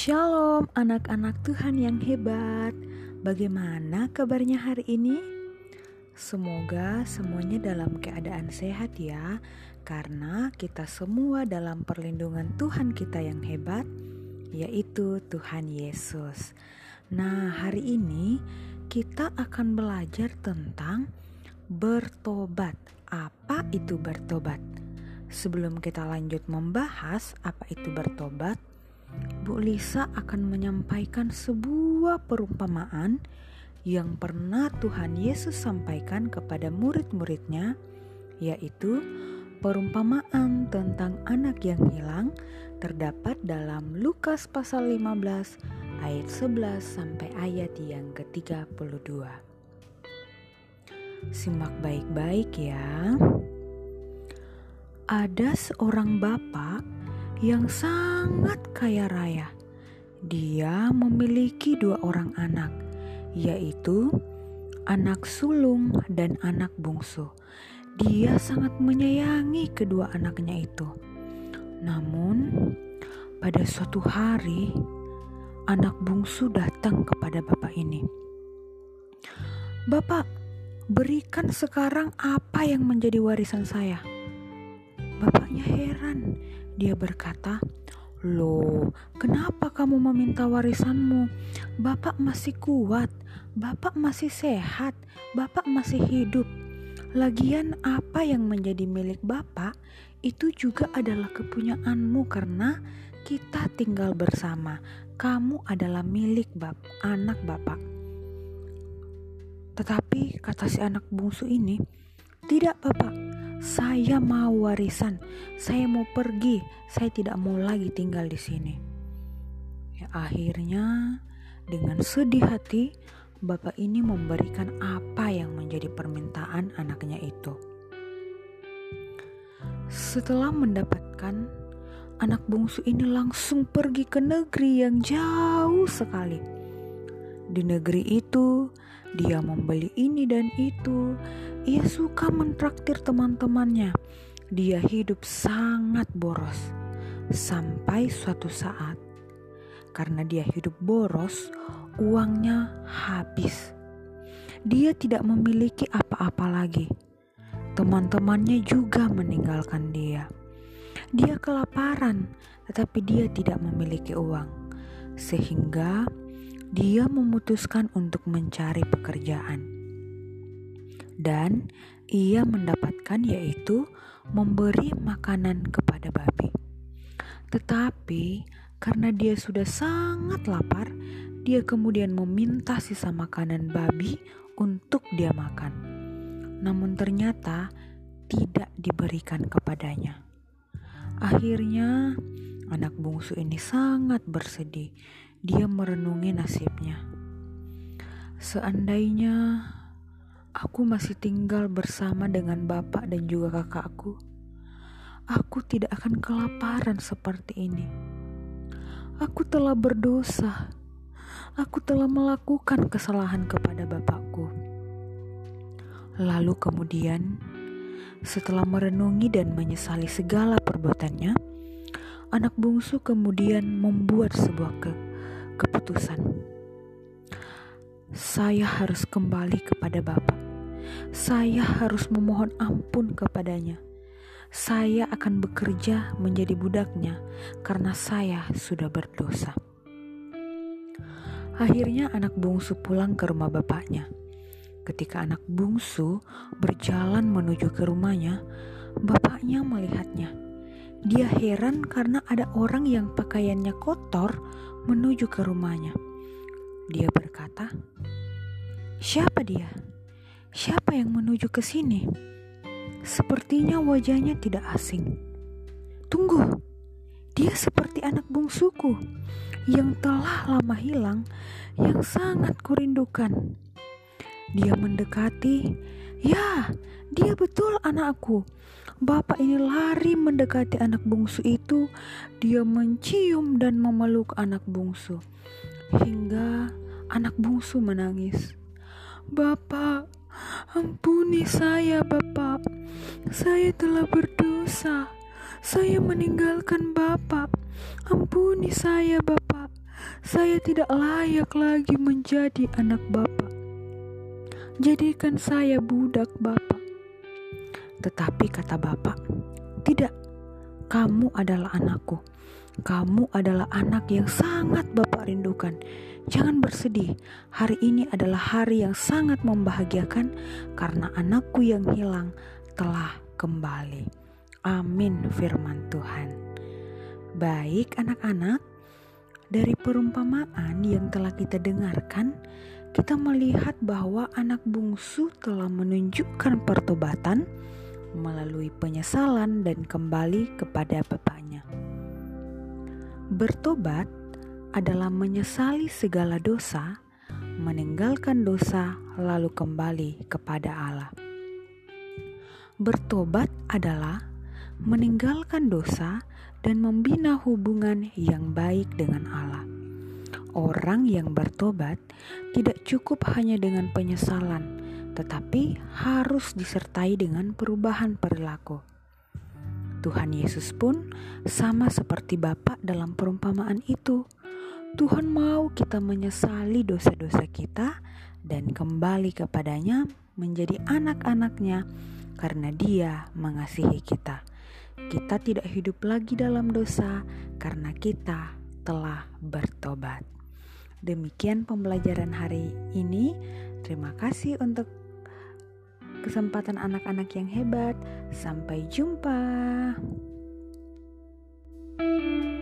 Shalom anak-anak Tuhan yang hebat Bagaimana kabarnya hari ini? Semoga semuanya dalam keadaan sehat ya Karena kita semua dalam perlindungan Tuhan kita yang hebat Yaitu Tuhan Yesus Nah hari ini kita akan belajar tentang bertobat Apa itu bertobat? Sebelum kita lanjut membahas apa itu bertobat, Bu Lisa akan menyampaikan sebuah perumpamaan yang pernah Tuhan Yesus sampaikan kepada murid-muridnya, yaitu perumpamaan tentang anak yang hilang terdapat dalam Lukas pasal 15 ayat 11 sampai ayat yang ke-32. Simak baik-baik ya ada seorang bapak yang sangat kaya raya. Dia memiliki dua orang anak, yaitu anak sulung dan anak bungsu. Dia sangat menyayangi kedua anaknya itu. Namun, pada suatu hari, anak bungsu datang kepada bapak ini. "Bapak, berikan sekarang apa yang menjadi warisan saya." Bapaknya heran. Dia berkata, Loh, kenapa kamu meminta warisanmu? Bapak masih kuat, Bapak masih sehat, Bapak masih hidup. Lagian apa yang menjadi milik Bapak itu juga adalah kepunyaanmu karena kita tinggal bersama. Kamu adalah milik bap anak Bapak. Tetapi kata si anak bungsu ini, tidak Bapak, saya mau warisan, saya mau pergi, saya tidak mau lagi tinggal di sini. Ya, akhirnya, dengan sedih hati, bapak ini memberikan apa yang menjadi permintaan anaknya itu. Setelah mendapatkan, anak bungsu ini langsung pergi ke negeri yang jauh sekali. Di negeri itu, dia membeli ini dan itu, ia suka mentraktir teman-temannya. Dia hidup sangat boros. Sampai suatu saat, karena dia hidup boros, uangnya habis. Dia tidak memiliki apa-apa lagi. Teman-temannya juga meninggalkan dia. Dia kelaparan, tetapi dia tidak memiliki uang, sehingga dia memutuskan untuk mencari pekerjaan dan ia mendapatkan yaitu memberi makanan kepada babi. Tetapi karena dia sudah sangat lapar, dia kemudian meminta sisa makanan babi untuk dia makan. Namun ternyata tidak diberikan kepadanya. Akhirnya, anak bungsu ini sangat bersedih. Dia merenungi nasibnya. Seandainya aku masih tinggal bersama dengan bapak dan juga kakakku, aku tidak akan kelaparan seperti ini. Aku telah berdosa. Aku telah melakukan kesalahan kepada bapakku. Lalu kemudian, setelah merenungi dan menyesali segala perbuatannya, anak bungsu kemudian membuat sebuah ke keputusan. Saya harus kembali kepada Bapak saya harus memohon ampun kepadanya. Saya akan bekerja menjadi budaknya karena saya sudah berdosa. Akhirnya anak bungsu pulang ke rumah bapaknya. Ketika anak bungsu berjalan menuju ke rumahnya, bapaknya melihatnya. Dia heran karena ada orang yang pakaiannya kotor menuju ke rumahnya. Dia berkata, "Siapa dia?" Siapa yang menuju ke sini? Sepertinya wajahnya tidak asing. Tunggu, dia seperti anak bungsuku yang telah lama hilang, yang sangat kurindukan. Dia mendekati, ya, dia betul anakku. Bapak ini lari mendekati anak bungsu itu. Dia mencium dan memeluk anak bungsu hingga anak bungsu menangis. Bapak, Ampuni saya, Bapak. Saya telah berdosa. Saya meninggalkan Bapak. Ampuni saya, Bapak. Saya tidak layak lagi menjadi anak Bapak. Jadikan saya budak Bapak. Tetapi kata Bapak, "Tidak, kamu adalah anakku. Kamu adalah anak yang sangat Bapak rindukan. Jangan bersedih. Hari ini adalah hari yang sangat membahagiakan karena anakku yang hilang telah kembali." Amin firman Tuhan. Baik anak-anak, dari perumpamaan yang telah kita dengarkan, kita melihat bahwa anak bungsu telah menunjukkan pertobatan melalui penyesalan dan kembali kepada bapaknya. Bertobat adalah menyesali segala dosa, meninggalkan dosa, lalu kembali kepada Allah. Bertobat adalah meninggalkan dosa dan membina hubungan yang baik dengan Allah. Orang yang bertobat tidak cukup hanya dengan penyesalan, tetapi harus disertai dengan perubahan perilaku. Tuhan Yesus pun sama seperti Bapa dalam perumpamaan itu. Tuhan mau kita menyesali dosa-dosa kita dan kembali kepadanya menjadi anak-anaknya karena dia mengasihi kita. Kita tidak hidup lagi dalam dosa karena kita telah bertobat. Demikian pembelajaran hari ini. Terima kasih untuk kesempatan anak-anak yang hebat. Sampai jumpa. thank you